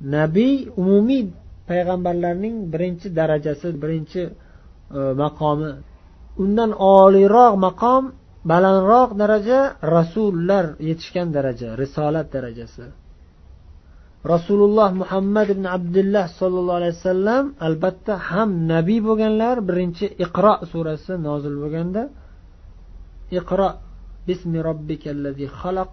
nabiy umumiy payg'ambarlarning birinchi darajasi birinchi e, maqomi. Undan oliyroq maqom balandroq daraja rasullar yetishgan daraja risolat darajasi. Rasululloh muhammad ibn abdulloh sollallohu alayhi vasallam albatta ham nabiy bo'lganlar birinchi iqro surasi nozil bo'lganda iqro bismi robbikallazi xalaq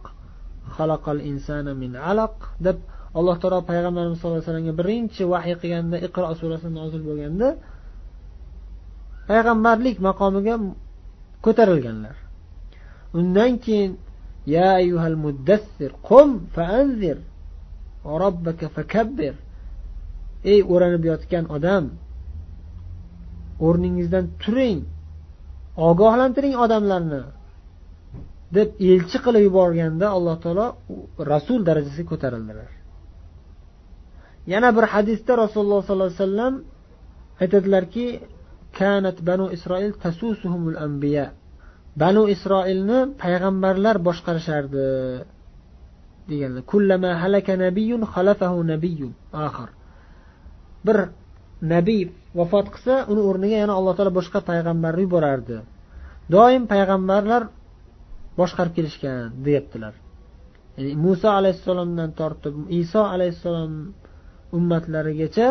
xalaqal insana min alaq deb alloh taolo payg'ambarimiz sallallohu alayhi vasallamga birinchi vahiy qilganda iqro surasi nozil bo'lganda payg'ambarlik maqomiga ko'tarilganlar. Undan keyin ya ayyuhal muddassir qum faanzir robbaka fakabbir. Ey o'ranib yotgan odam o'rningizdan turing ogohlantiring odamlarni deb elchi qilib yuborganda alloh taolo rasul darajasiga ko'tarildilar. Yana bir hadisda rasululloh sollallohu alayhi vasallam aytadilarki kanat banu isroil tasusuhumul anbiya. Banu isroilni payg'ambarlar boshqarishardi deganlar. Kullama halaka nabiyyun xalafahu nabiyyun oxir bir nabiy vafot qilsa uni o'rniga yana alloh taolo boshqa payg'ambarni yuborardi. Doim payg'ambarlar boshqarib kelishgan deyaptilar. Ya'ni muso alayhissalomdan tortib iso alayhissalom ummatlarigacha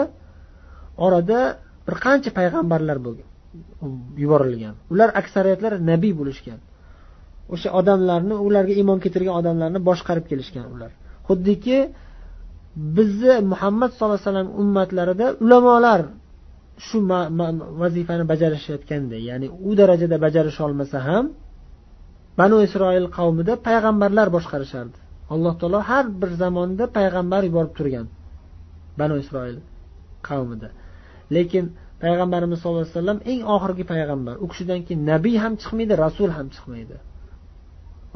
orada bir qancha payg'ambarlar bo'lgan yuborilgan. Ular aksariyatlari nabiy bo'lishgan. O'sha odamlarni ularga iymon keltirgan odamlarni boshqarib kelishgan ular. Xuddiki bizni muhammad sallallohu alayhi vasallam ummatlarida ulamolar shu vazifani bajarishayotganday ya'ni u darajada bajarisholmasa ham banu isroil qavmida payg'ambarlar boshqarishardi. Alloh taolo har bir zamonda payg'ambar yuborib turgan. Banu isroil qavmida. Lekin payg'ambarimiz sallallohu alayhi vasallam eng oxirgi payg'ambar. U kishidan keyin nabiy ham chiqmaydi rasul ham chiqmaydi.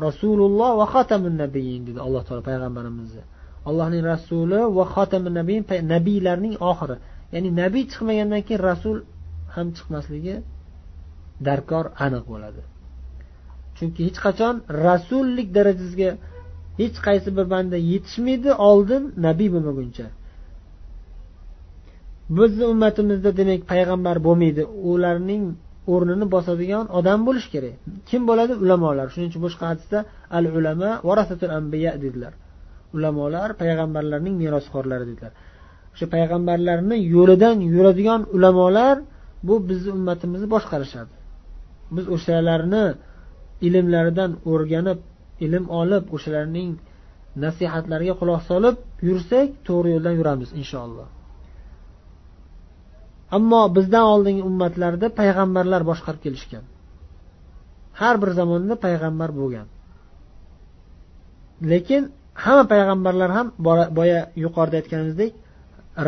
Rasululloh va xotamun nabiyin dedi alloh taolo payg'ambarimizni. Allohning rasuli va xotamun nabiyin nabiylarning oxiri. Ya'ni nabiy chiqmagandan keyin rasul ham chiqmasligi darkor aniq bo'ladi. Chunki hech qachon rasullik darajasiga hech qaysi bir banda yetishmaydi oldin nabiy bo'lmaguncha. Bizni ummatimizda demak payg'ambar bo'lmaydi. Ularning o'rnini bosadigan odam bo'lishi kerak. Kim bo'ladi? Ulamolar. Shuning uchun boshqa hadisda al ulama varasatul ambiya dedilar. Ulamolar payg'ambarlarning merosxo'rlari dedilar. O'sha payg'ambarlarni yo'lidan yuradigan ulamolar bu bizni ummatimizni boshqarishadi. Biz o'shalarni ilmlaridan o'rganib ilm olib o'shalarning nasihatlariga quloq solib yursak to'g'ri yo'ldan yuramiz inshaalloh. Ammo bizdan oldingi ummatlarda payg'ambarlar boshqarib kelishgan. Har bir zamonda payg'ambar bo'lgan. Lekin hamma payg'ambarlar ham boya yuqorida aytganimizdek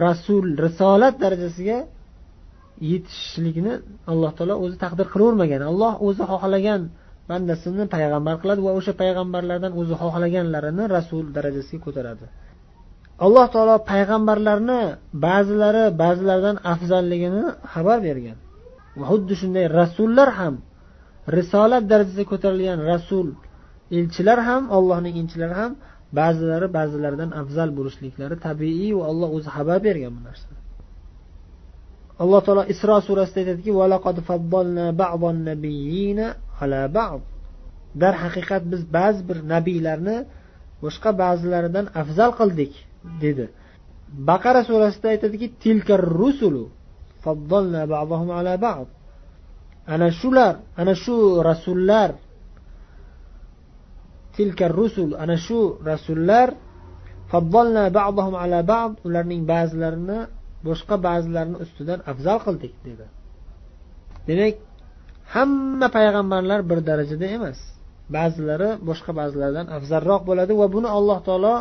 rasul risolat darajasiga yetishishlikni alloh taolo o'zi taqdir qilavermagan alloh o'zi xohlagan bandasini payg'ambar qiladi va o'sha payg'ambarlardan o'zi xohlaganlarini rasul darajasiga ko'taradi. Alloh taolo payg'ambarlarni ba'zilari ba'zilaridan afzalligini xabar bergan. Va xuddi shunday rasullar ham risolat darajasiga ko'tarilgan rasul elchilar ham allohning elchilari ham ba'zilari ba'zilaridan afzal bo'lishliklari tabiiy va alloh o'zi xabar bergan bu narsani. Alloh taolo isro surasida aytadiki darhaqiqat biz ba'zi bir nabiylarni boshqa ba'zilaridan afzal qildik. Dedi. Baqara surasida aytadiki tilkar rusulu ala ba'd. Ana shular ana shu rasullar tilkar rusul ana shu rasullar ala ba'd ularning ba'zilarini boshqa ba'zilarini ustidan afzal qildik dedi. Demak hamma payg'ambarlar bir darajada emas. Ba'zilari boshqa ba'zilaridan afzalroq bo'ladi va buni alloh taolo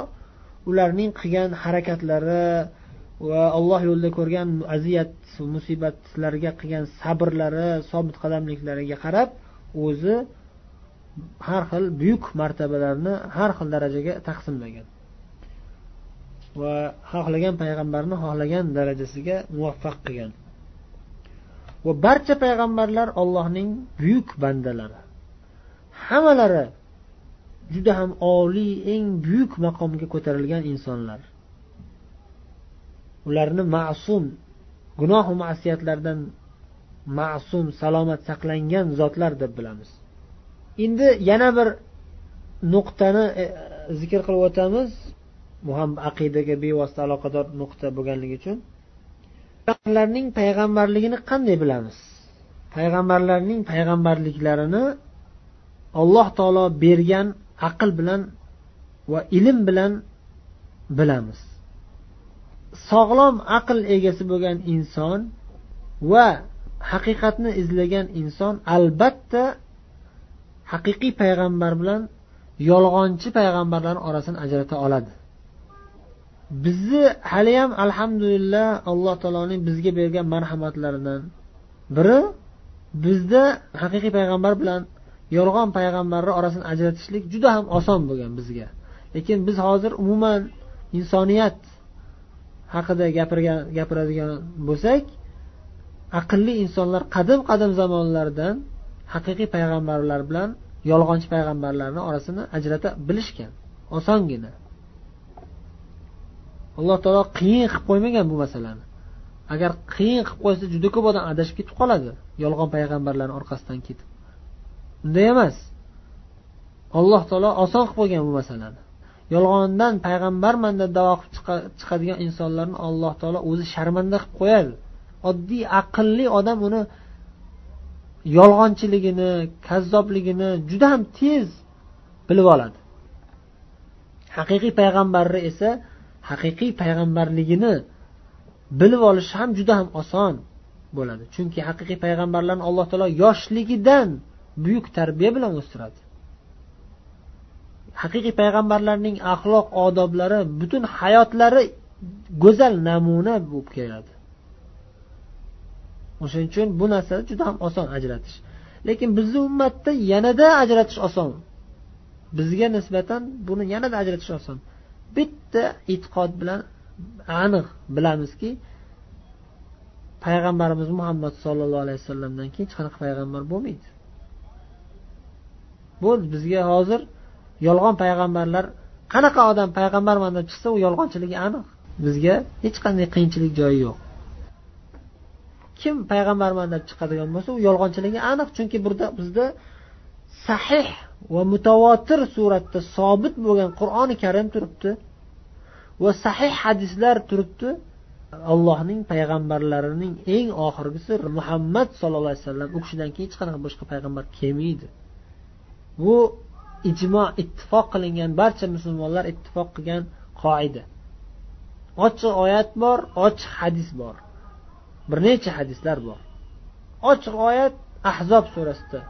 ularning qilgan harakatlari va alloh yo'lida ko'rgan aziyat musibatlarga qilgan sabrlari sobit qadamliklariga qarab o'zi har xil buyuk martabalarni har xil darajaga taqsimlagan va xohlagan payg'ambarni xohlagan darajasiga muvaffaq qilgan. Va barcha payg'ambarlar ollohning buyuk bandalari. Hammalari juda ham oliy eng buyuk maqomga ko'tarilgan insonlar. Ularni ma'sum gunohu masiyatlardan ma'sum salomat saqlangan zotlar deb bilamiz. Endi yana bir nuqtani e, zikr qilib o'tamiz. Bu ham aqidaga bevosita aloqador nuqta bo'lganligi uchun. Payg'ambarlarning payg'ambarligini qanday bilamiz? Payg'ambarlarning payg'ambarliklarini alloh taolo bergan aql bilan va ilm bilan bilamiz. Sog'lom aql egasi bo'lgan inson va haqiqatni izlagan inson albatta haqiqiy payg'ambar bilan yolg'onchi payg'ambarlarni orasini ajrata oladi. Bizni haliyam alhamdulillah alloh taoloning bizga bergan marhamatlaridan biri bizda haqiqiy payg'ambar bilan yolg'on payg'ambarlar orasini ajratishlik juda ham oson bo'lgan bizga. Lekin biz hozir umuman insoniyat haqida gapirgan gapiradigan bo'lsak aqlli insonlar qadim qadim zamonlardan haqiqiy payg'ambarlar bilan yolg'onchi payg'ambarlarni orasini ajrata bilishgan. Osongina. Alloh taolo qiyin qilib qo'ymagan bu masalani. Agar qiyin qilib qo'ysa juda ko'p odam adashib ketib qoladi yolg'on payg'ambarlarni orqasidan ketib. Unday emas. Alloh taolo oson qilib qo'ygan bu masalani. Yolg'ondan payg'ambarman deb davo qilib chiqadigan insonlarni alloh taolo o'zi sharmanda qilib qo'yadi. Oddiy aqlli odam uni yolg'onchiligini kazzobligini juda ham tez bilib oladi. Haqiqiy payg'ambarni esa haqiqiy payg'ambarligini bilib olish ham juda ham oson bo'ladi. Chunki haqiqiy payg'ambarlarni alloh taolo yoshligidan buyuk tarbiya bilan o'stiradi. Haqiqiy payg'ambarlarning axloq odoblari butun hayotlari go'zal namuna bo'lib keladi. O'shaning uchun bu narsani juda ham oson ajratish. Lekin bizni ummatda yanada ajratish oson. Bizga nisbatan buni yanada ajratish oson. Bitta e'tiqod bilan aniq bilamizki payg'ambarimiz muhammad sollallohu alayhi vasallamdan keyin hech qanaqa payg'ambar bo'lmaydi. Bu bizga hozir yolg'on payg'ambarlar qanaqa odam payg'ambarman deb chiqsa u yolg'onchiligi aniq. Bizga hech qanday qiyinchilik joyi yo'q. Kim payg'ambarman deb chiqadigan bo'lsa u yolg'onchiligi aniq chunki burada bizda sahih va mutavotir suratda sobit bo'lgan qur'oni karim turibdi va sahih hadislar turibdi. Allohning payg'ambarlarining eng oxirgisi muhammad sallallohu alayhi vasallam u kishidan keyin hech qanaqa boshqa payg'ambar kelmaydi. bu ijmo ittifoq qilingan barcha musulmonlar ittifoq qilgan qoida ochiq oyat bor ochiq hadis bor bir necha hadislar bor ochiq oyat ahzob surasida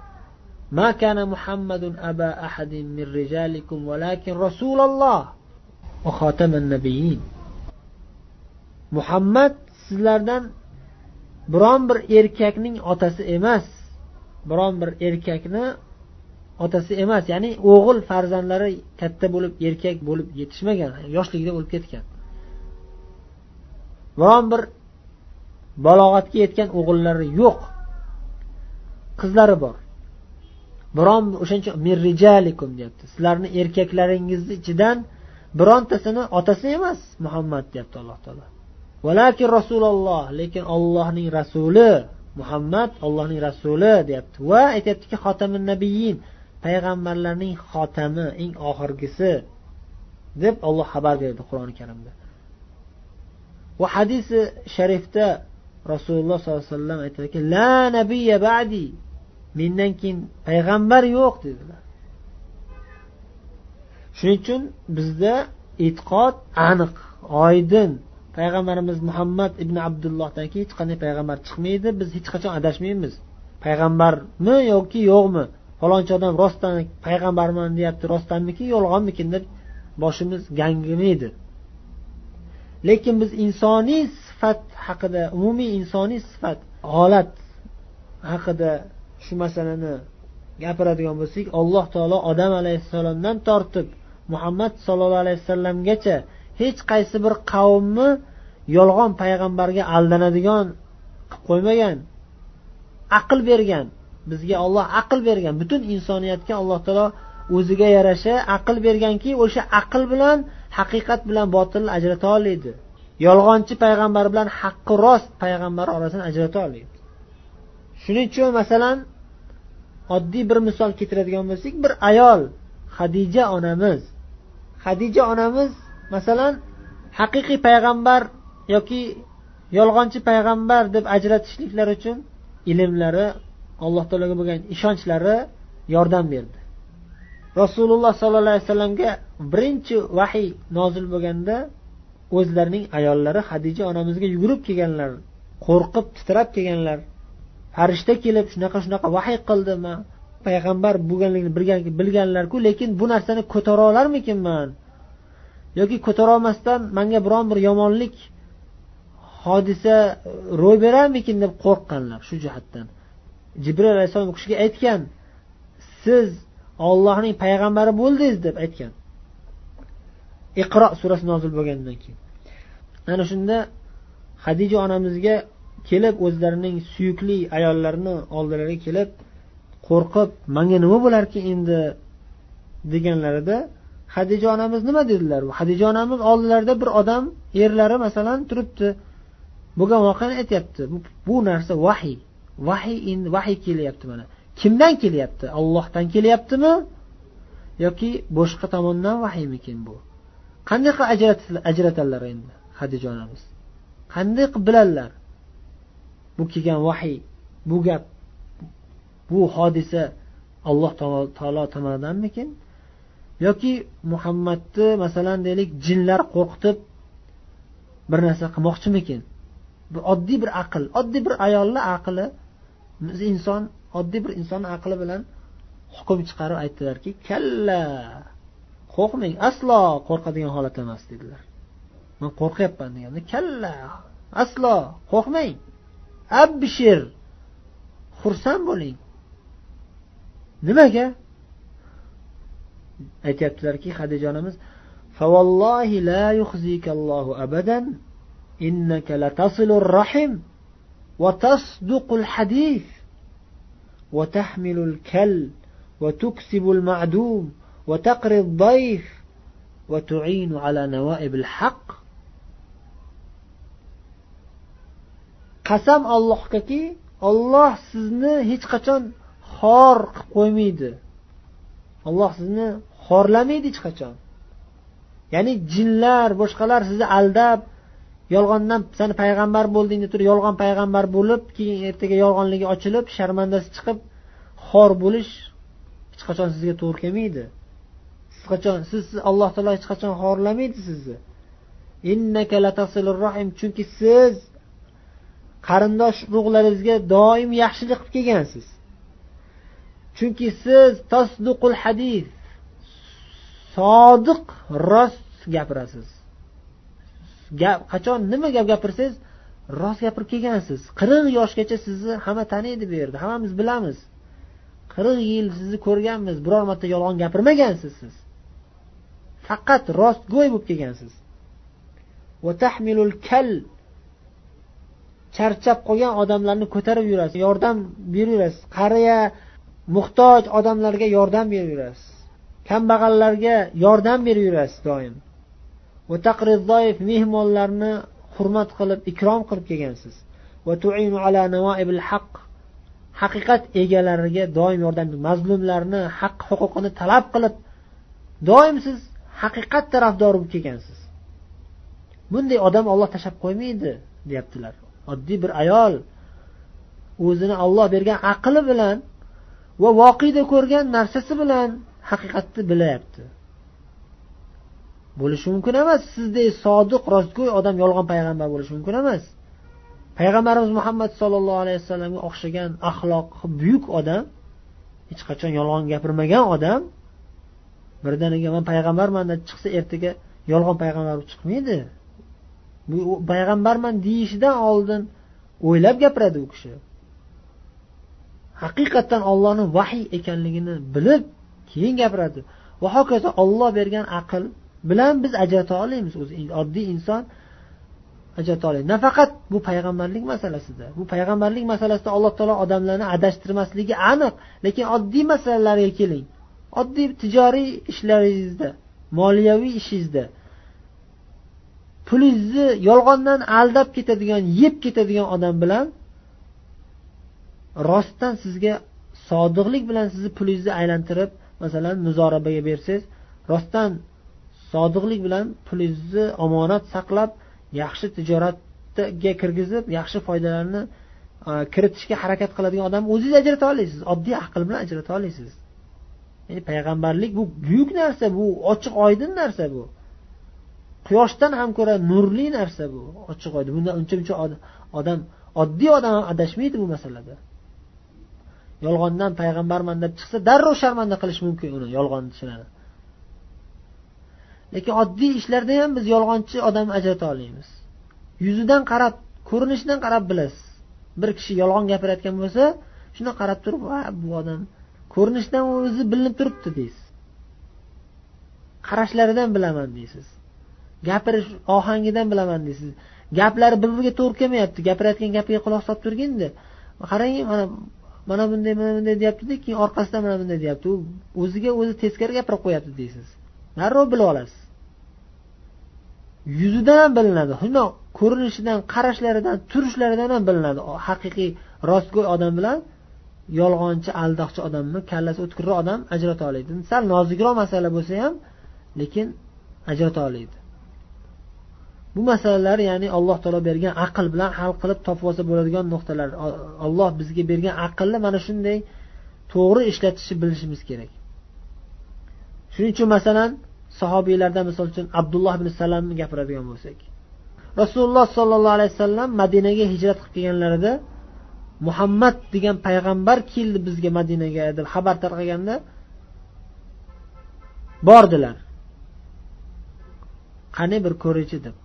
ما كان محمد أبا أحد من رجالكم ولكن رسول الله وخاتم النبيين muhammad sizlardan biron bir erkakning otasi emas biron bir erkakni otasi emas ya'ni o'g'il farzandlari katta bo'lib erkak bo'lib yetishmagan yoshligida o'lib ketgan. Biron bir balog'atga yetgan o'g'illari yo'q. Qizlari bor. Biron o'shaning uchun mirrijalikum deyapti. Sizlarni erkaklaringizni ichidan birontasini otasi emas muhammad deyapti alloh taolo. Valakin rasululloh lekin ollohning rasuli muhammad ollohning rasuli deyapti. Va aytyaptiki xotamin nabiyin payg'ambarlarning xotami eng oxirgisi deb olloh xabar berdi qur'oni karimda. Va hadisi sharifda rasululloh sollallohu alayhi vasallam aytadiki la nabiyya ba'di mendan keyin payg'ambar yo'q dedilar. Shuning uchun bizda e'tiqod aniq oydin. Payg'ambarimiz muhammad ibn abdullohdan keyin hech qanday payg'ambar chiqmaydi biz hech qachon adashmaymiz. Payg'ambarmi yoki yo'qmi? Falonchi odam rostdan payg'ambarman deyapti rostdanmikin yolg'onmikin deb boshimiz gangimaydi lekin biz insoniy sifat haqida umumiy insoniy sifat holat haqida shu masalani gapiradigan bo'lsak alloh taolo odam alayhissalomdan tortib muhammad sollallohu alayhi vasallamgacha hech qaysi bir qavmni yolg'on payg'ambarga aldanadigan qilib qo'ymagan aql bergan bizga olloh aql bergan. Butun insoniyatga alloh taolo o'ziga yarasha aql berganki o'sha aql bilan haqiqat bilan botilni ajrata oladi yolg'onchi payg'ambar bilan haqqi rost payg'ambar orasini ajrata oladi shuning uchun masalan oddiy bir misol keltiradigan bo'lsak bir ayol hadija onamiz. Hadija onamiz masalan haqiqiy payg'ambar yoki yolg'onchi payg'ambar deb ajratishliklari uchun ilmlari alloh taologa bo'lgan ishonchlari yordam berdi. Rasululloh sollallohu alayhi vasallamga birinchi vahiy nozil bo'lganda o'zlarining ayollari hadija onamizga yugurib kelganlar qo'rqib titrab kelganlar farishta kelib shunaqa shunaqa vahiy qildi. Man payg'ambar bo'lganligini bilganlarku lekin bu narsani ko'tara olarmikinman? Yoki ko'tarolmasdan manga biron bir yomonlik hodisa ro'y berarmikin deb qo'rqqanlar shu jihatdan. Jibril alayhissalom u kishiga aytgan siz ollohning payg'ambari bo'ldingiz deb aytgan. Iqro surasi nozil bo'lgandan keyin. Ana shunda hadija onamizga kelib o'zlarining suyukli ayollarini oldilariga kelib qo'rqib manga nima bo'larkin endi? deganlarida hadija onamiz nima dedilar? Hadija onamiz oldilarida bir odam erlari masalan turibdi. Bo'lgan voqeani aytyapti. Bu narsa vahiy. Vahiy endi vahiy kelyapti mana. Kimdan kelyapti? Ollohdan kelyaptimi? Yoki boshqa tomondan vahiymikin bu? Qanday qilib ajratadilar endi hadija onamiz qanday qilib biladilar bu kelgan vahiy bu gap bu hodisa alloh taolo tomonidanmikin? Yoki muhammadni masalan deylik jinlar qo'rqitib bir narsa qilmoqchimikin? Bir oddiy bir aql oddiy bir ayolni aqli inson oddiy bir inson aqli bilan hukm chiqarib aytdilarki kalla qo'rqmang aslo qo'rqadigan holat emas dedilar man qo'rqyapman deganda kalla aslo qo'rqmang abshir xursand bo'ling nimaga aytyaptilarki hadija onamiz فوالله لا يخزيك الله أبدا إنك لتصل الرحم وتصدق الحديث وتحمل الكل وتكسب المعدوم وتقري الضيف وتعين على نوائب الحق qasam allohgaki olloh sizni hech qachon xor qilib qo'ymaydi olloh sizni xorlamaydi hech qachon ya'ni jinlar boshqalar sizni aldab yolg'ondan san payg'ambar bo'lding deb turib yolg'on payg'ambar bo'lib keyin ertaga yolg'onligi ochilib sharmandasi chiqib xor bo'lish hech qachon sizga to'g'ri kelmaydi. Siz qachon siz alloh taolo hech qachon xorlamaydi sizni. Chunki siz qarindosh urug'laringizga doim yaxshilik qilib kelgansiz. Chunki siz tasduqul hadis sodiq rost gapirasiz. Gap qachon nima gap gapirsangiz rost gapirib kelgansiz. Qirq yoshgacha sizni hamma taniydi bu yerda hammamiz bilamiz. Qirq yil sizni ko'rganmiz biror marta yolg'on gapirmagansiz siz. Faqat rostgo'y bo'lib kelgansiz. Kal charchab qolgan odamlarni ko'tarib yurasiz yordam beraverasiz qariya muhtoj odamlarga yordam beraverasiz kambag'allarga yordam beraverasiz doim. Mehmonlarni hurmat qilib ikrom qilib kelgansiz. Haqiqat egalariga doim yordam mazlumlarni haq huquqini talab qilib doim siz haqiqat tarafdori bo'lib kelgansiz. Bunday odam olloh tashlab qo'ymaydi deyaptilar. Oddiy bir ayol o'zini olloh bergan aqli bilan va voqeda ko'rgan narsasi bilan haqiqatni bilyapti bo'lishi mumkin emas. Sizdek sodiq rostgo'y odam yolg'on payg'ambar bo'lishi mumkin emas. Payg'ambarimiz muhammad sollallohu alayhi vasallamga o'xshagan axloqi buyuk odam hech qachon yolg'on gapirmagan odam birdaniga man payg'ambarman deb chiqsa ertaga yolg'on payg'ambar bo'lib chiqmaydi. Bu payg'ambarman deyishidan oldin o'ylab gapiradi u kishi. Haqiqatdan ollohni vahiy ekanligini bilib keyin gapiradi. Va hokazo olloh bergan aql bilan biz ajrata olamiz o'zi. Oddiy inson ajrata oladi nafaqat bu payg'ambarlik masalasida. Bu payg'ambarlik masalasida alloh taolo odamlarni adashtirmasligi aniq lekin oddiy masalalarga keling. Oddiy tijoriy ishlaringizda moliyaviy ishingizda pulingizni yolg'ondan aldab ketadigan yeb ketadigan odam bilan rostdan sizga sodiqlik bilan sizni pulingizni aylantirib masalan muzorabaga bersangiz rostdan sodiqlik bilan pulingizni omonat saqlab yaxshi tijoratga kirgizib yaxshi foydalarni e, kiritishga harakat qiladigan odam o'zingiz ajrata olasiz oddiy aql bilan ajrata olasiz ya'ni payg'ambarlik bu buyuk narsa bu ochiq oydin narsa bu. Quyoshdan ham ko'ra nurli narsa bu ochiq oydin. Bundan uncha muncha odam oddiy odam ham adashmaydi bu masalada. Yolg'ondan payg'ambarman deb chiqsa darrov sharmanda qilish mumkin uni yolg'onchilarni lekin oddiy ishlarda ham biz yolg'onchi odamni ajrata olmaymiz. Yuzidan qarab ko'rinishidan qarab bilasiz. Bir kishi yolg'on gapirayotgan bo'lsa shuni qarab turib ha bu odam ko'rinishidan o'zi bilinib turibdi deysiz. Qarashlaridan bilaman deysiz. Gapirish ohangidan bilaman deysiz. Gaplari bir biriga to'g'ri kelmayapti. Gapirayotgan gapiga quloq solib turganda qarang mana mana bunday mana bunday deyaptida keyin orqasidan mana bunday deyapti. U o'ziga o'zi teskari gapirib qo'yapti deysiz. Darrov bilib olasiz. Yuzidan ham bilinadi. Shundoq ko'rinishidan qarashlaridan turishlaridan ham bilinadi. Haqiqiy rostgo'y odam bilan yolg'onchi aldoqchi odamni kallasi o'tkirroq odam ajrata oladi sal nozikroq masala bo'lsa ham lekin ajrata oladi bu masalalar ya'ni alloh taolo bergan aql bilan hal qilib topib olsa bo'ladigan nuqtalar. Alloh bizga bergan aqlni mana shunday to'g'ri ishlatishni bilishimiz kerak. Shuning uchun masalan sahobiylardan misol uchun abdulloh ibn salamni gapiradigan bo'lsak rasululloh sollallohu alayhi vasallam madinaga hijrat qilib kelganlarida muhammad degan payg'ambar keldi bizga madinaga deb xabar tarqaganda bordilar qani bir ko'raychi deb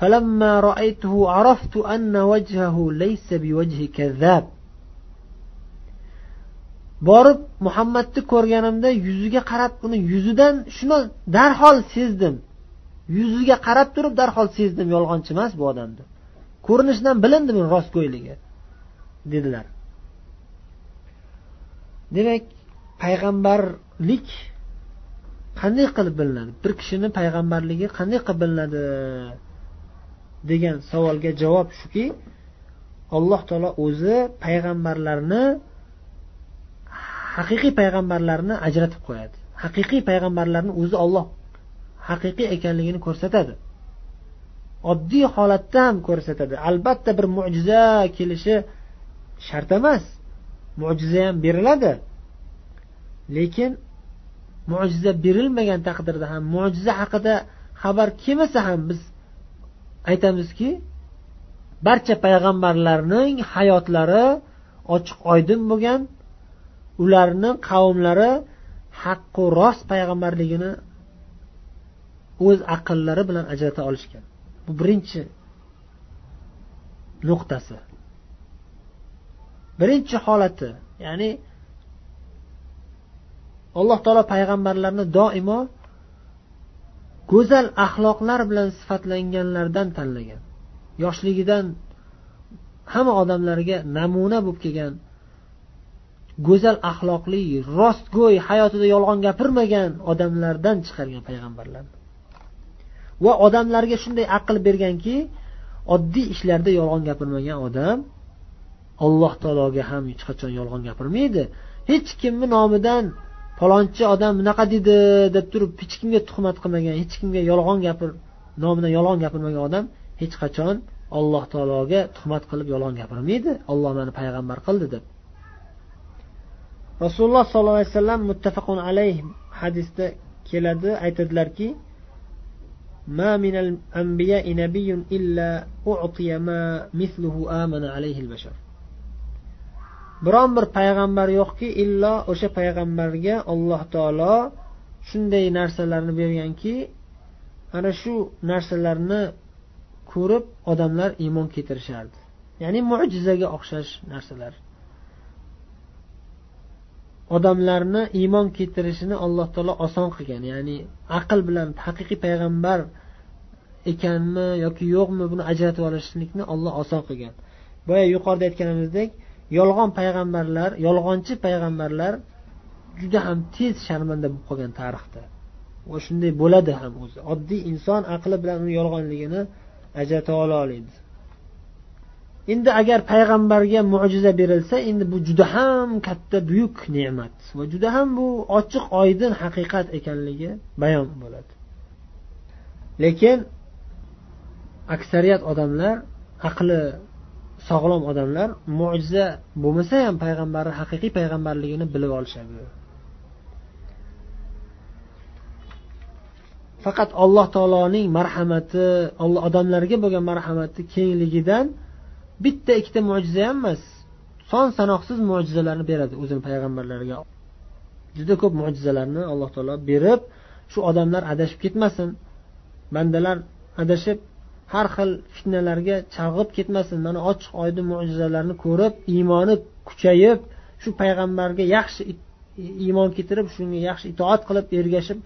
فلما رأيته عرفت أن وجهه ليس بوجه كذاب borib muhammadni ko'rganimda yuziga qarab uni yuzidan shuni darhol sezdim. Yuziga qarab turib darhol sezdim yolg'onchi emas bu odamni. Ko'rinishidan bilindi buni rostgo'yligi dedilar. Demak payg'ambarlik qanday qilib bilinadi? Bir kishini payg'ambarligi qanday qilib bilinadi? degan savolga javob shuki alloh taolo o'zi payg'ambarlarni haqiqiy payg'ambarlarni ajratib qo'yadi. Haqiqiy payg'ambarlarni o'zi olloh haqiqiy ekanligini ko'rsatadi. Oddiy holatda ham ko'rsatadi. Albatta bir mo'jiza kelishi shart emas. Mo'jiza ham beriladi. Lekin mo'jiza berilmagan taqdirda ham mo'jiza haqida xabar kelmasa ham biz aytamizki barcha payg'ambarlarning hayotlari ochiq oydin bo'lgan ularni qavmlari haqqu rost payg'ambarligini o'z aqllari bilan ajrata olishgan. Bu birinchi nuqtasi. Birinchi holati ya'ni alloh taolo payg'ambarlarni doimo go'zal axloqlar bilan sifatlanganlardan tanlagan. Yoshligidan hamma odamlarga namuna bo'lib kelgan go'zal axloqli rostgo'y hayotida yolg'on gapirmagan odamlardan chiqargan payg'ambarlarni va odamlarga shunday aql berganki oddiy ishlarda yolg'on gapirmagan odam alloh taologa ham hech qachon yolg'on gapirmaydi. Hech kimni nomidan falonchi odam bunaqa dedi deb turib hech kimga tuhmat qilmagan hech kimga yolg'on gapir nomidan yolg'on gapirmagan odam hech qachon alloh taologa tuhmat qilib yolg'on gapirmaydi. Olloh mani payg'ambar qildi deb. rasululloh sollallohu alayhi vasallam muttafaqun alayh hadisda keladi aytadilarki ما من الأنبياء نبي إلا أعطي ما مثله آمن عليه البشر biron bir payg'ambar yo'qki illo o'sha payg'ambarga alloh taolo shunday narsalarni berganki ana shu narsalarni ko'rib odamlar iymon keltirishardi ya'ni mo'jizaga o'xshash narsalar Odamlarni iymon keltirishini alloh taolo oson qilgan. Ya'ni aql bilan haqiqiy payg'ambar ekanmi yoki yo'qmi buni ajratib olishlikni olloh oson qilgan. Boya yuqorida aytganimizdek yolg'on payg'ambarlar yolg'onchi payg'ambarlar juda ham tez sharmanda bo'lib qolgan tarixda. Va shunday bo'ladi ham o'zi. Oddiy inson aqli bilan uni yolg'onligini ajrata ola oladi endi agar payg'ambarga mo'jiza berilsa endi bu juda ham katta buyuk ne'mat va juda ham bu ochiq oydin haqiqat ekanligi bayon bo'ladi. Lekin aksariyat odamlar aqli sog'lom odamlar mo'jiza bo'lmasa ham payg'ambarni haqiqiy payg'ambarligini bilib olishadi. Faqat alloh taoloning marhamati odamlarga bo'lgan marhamati kengligidan bitta ikkita mo'jiza ham emas. Son sanoqsiz mo'jizalarni beradi o'zini payg'ambarlariga. Juda ko'p mo'jizalarni alloh taolo berib shu odamlar adashib ketmasin. Bandalar adashib har xil fitnalarga chalg'ib ketmasin. Mana ochiq oydin mo'jizalarni ko'rib iymoni kuchayib shu payg'ambarga yaxshi iymon keltirib shunga yaxshi itoat qilib ergashib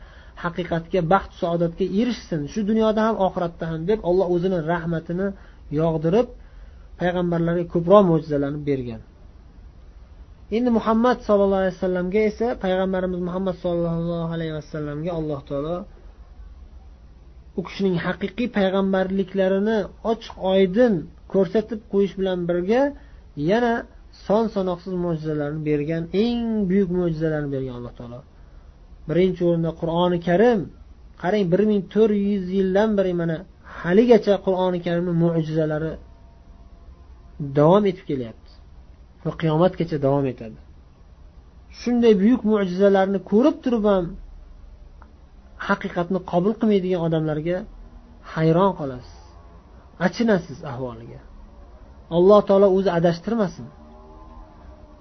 haqiqatga baxt saodatga erishsin. Shu dunyoda ham oxiratda ham deb alloh o'zini rahmatini yog'dirib payg'ambarlarga ko'proq mo'jizalarni bergan. Endi muhammad sollallohu alayhi vasallamga esa payg'ambarimiz muhammad sollallohu alayhi vasallamga alloh taolo u kishining haqiqiy payg'ambarliklarini ochiq oydin ko'rsatib qo'yish bilan birga yana son sanoqsiz mo'jizalarni bergan eng buyuk mo'jizalarni bergan alloh taolo. Birinchi o'rinda qur'oni karim. Qarang bir ming to'rt yuz yildan beri mana haligacha qur'oni karimni mo'jizalari davom etib kelyapti. Va qiyomatgacha davom etadi. Shunday buyuk mo'jizalarni ko'rib turib ham haqiqatni qabul qilmaydigan odamlarga hayron qolasiz. Achinasiz ahvoliga. Alloh taolo o'zi adashtirmasin.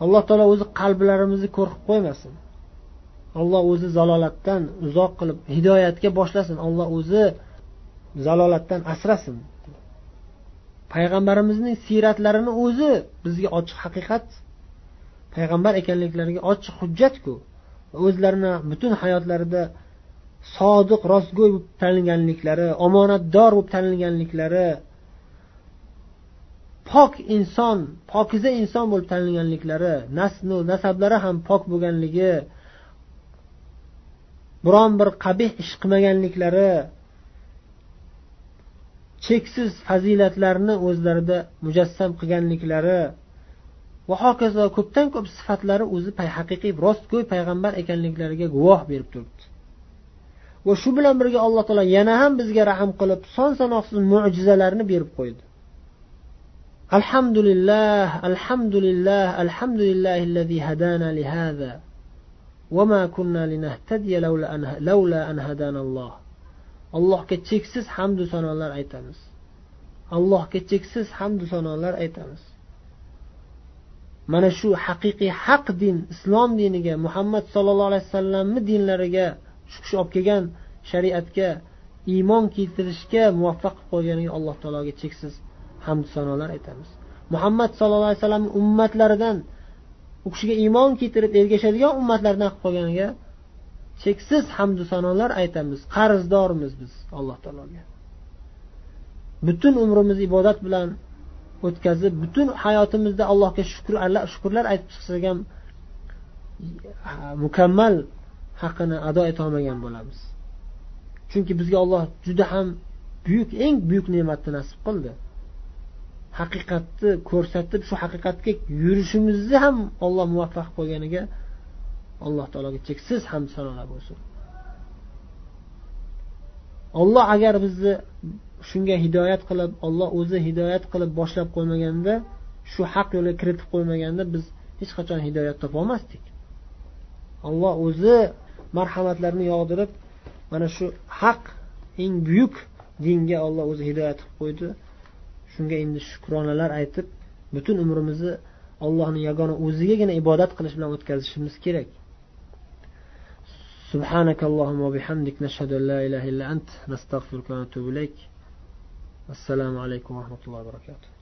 Alloh taolo o'zi qalblarimizni qo'rqib qo'ymasin. Alloh o'zi zalolatdan uzoq qilib hidoyatga boshlasin. Alloh o'zi zalolatdan asrasin. Payg'ambarimizning siyratlarini o'zi bizga ochiq haqiqat. Payg'ambar ekanliklariga ochiq hujjatku. O'zlarini butun hayotlarida sodiq rostgo'y bo'lib tanilganliklari omonatdor bo'lib tanilganliklari pok inson pokiza inson bo'lib tanilganliklari naslu nasablari ham pok bo'lganligi biron bir qabih ish qilmaganliklari cheksiz fazilatlarni o'zlarida mujassam qilganliklari va hokazo ko'pdan ko'p sifatlari o'zi haqiqiy rostgo'y payg'ambar ekanliklariga guvoh berib turibdi va shu bilan birga alloh taolo yana ham bizga rahm qilib son sanoqsiz mo'jizalarni berib qo'ydi alhamdulillah alhamdulillah alhamdulillah الذي هدانا لهذا وما كنا لنهتدي لولا أن, لولا أن هدانا الله allohga cheksiz hamdu sanolar aytamiz. Allohga cheksiz hamdu sanolar aytamiz. Mana shu haqiqiy haq din islom diniga muhammad sollallohu alayhi vasallamni dinlariga shu kishi olib kelgan shariatga iymon keltirishga muvaffaq qilib qo'yganiga alloh taologa cheksiz hamdu sanolar aytamiz. Muhammad sallallohu alayhi vasallam ummatlaridan u kishiga iymon keltirib ergashadigan ummatlardan qilib qo'yganiga cheksiz hamdu sanolar aytamiz qarzdormiz biz alloh taologa. Butun umrimizni ibodat bilan o'tkazib butun hayotimizda allohga shukurlar aytib chiqsak ham mukammal haqqini ado etolmagan bo'lamiz. Chunki bizga olloh juda ham buyuk eng buyuk ne'matni nasib qildi. Haqiqatni ko'rsatib shu haqiqatga yurishimizni ham olloh muvaffaq qilganiga alloh taologa cheksiz hamd sanolar bo'lsin. Olloh agar bizni shunga hidoyat qilib olloh o'zi hidoyat qilib boshlab qo'ymaganda shu haq yo'lga kiritib qo'ymaganda biz hech qachon hidoyat topolmasdik olloh o'zi marhamatlarini yog'dirib mana shu haq eng buyuk dinga olloh o'zi hidoyat qilib qo'ydi. Shunga endi shukronalar aytib butun umrimizni allohni yagona o'zigagina ibodat qilish bilan o'tkazishimiz kerak. سبحانك اللهم وبحمدك نشهد أن لا إله إلا أنت نستغفرك ونتوب إليك. السلام عليكم ورحمة الله وبركاته.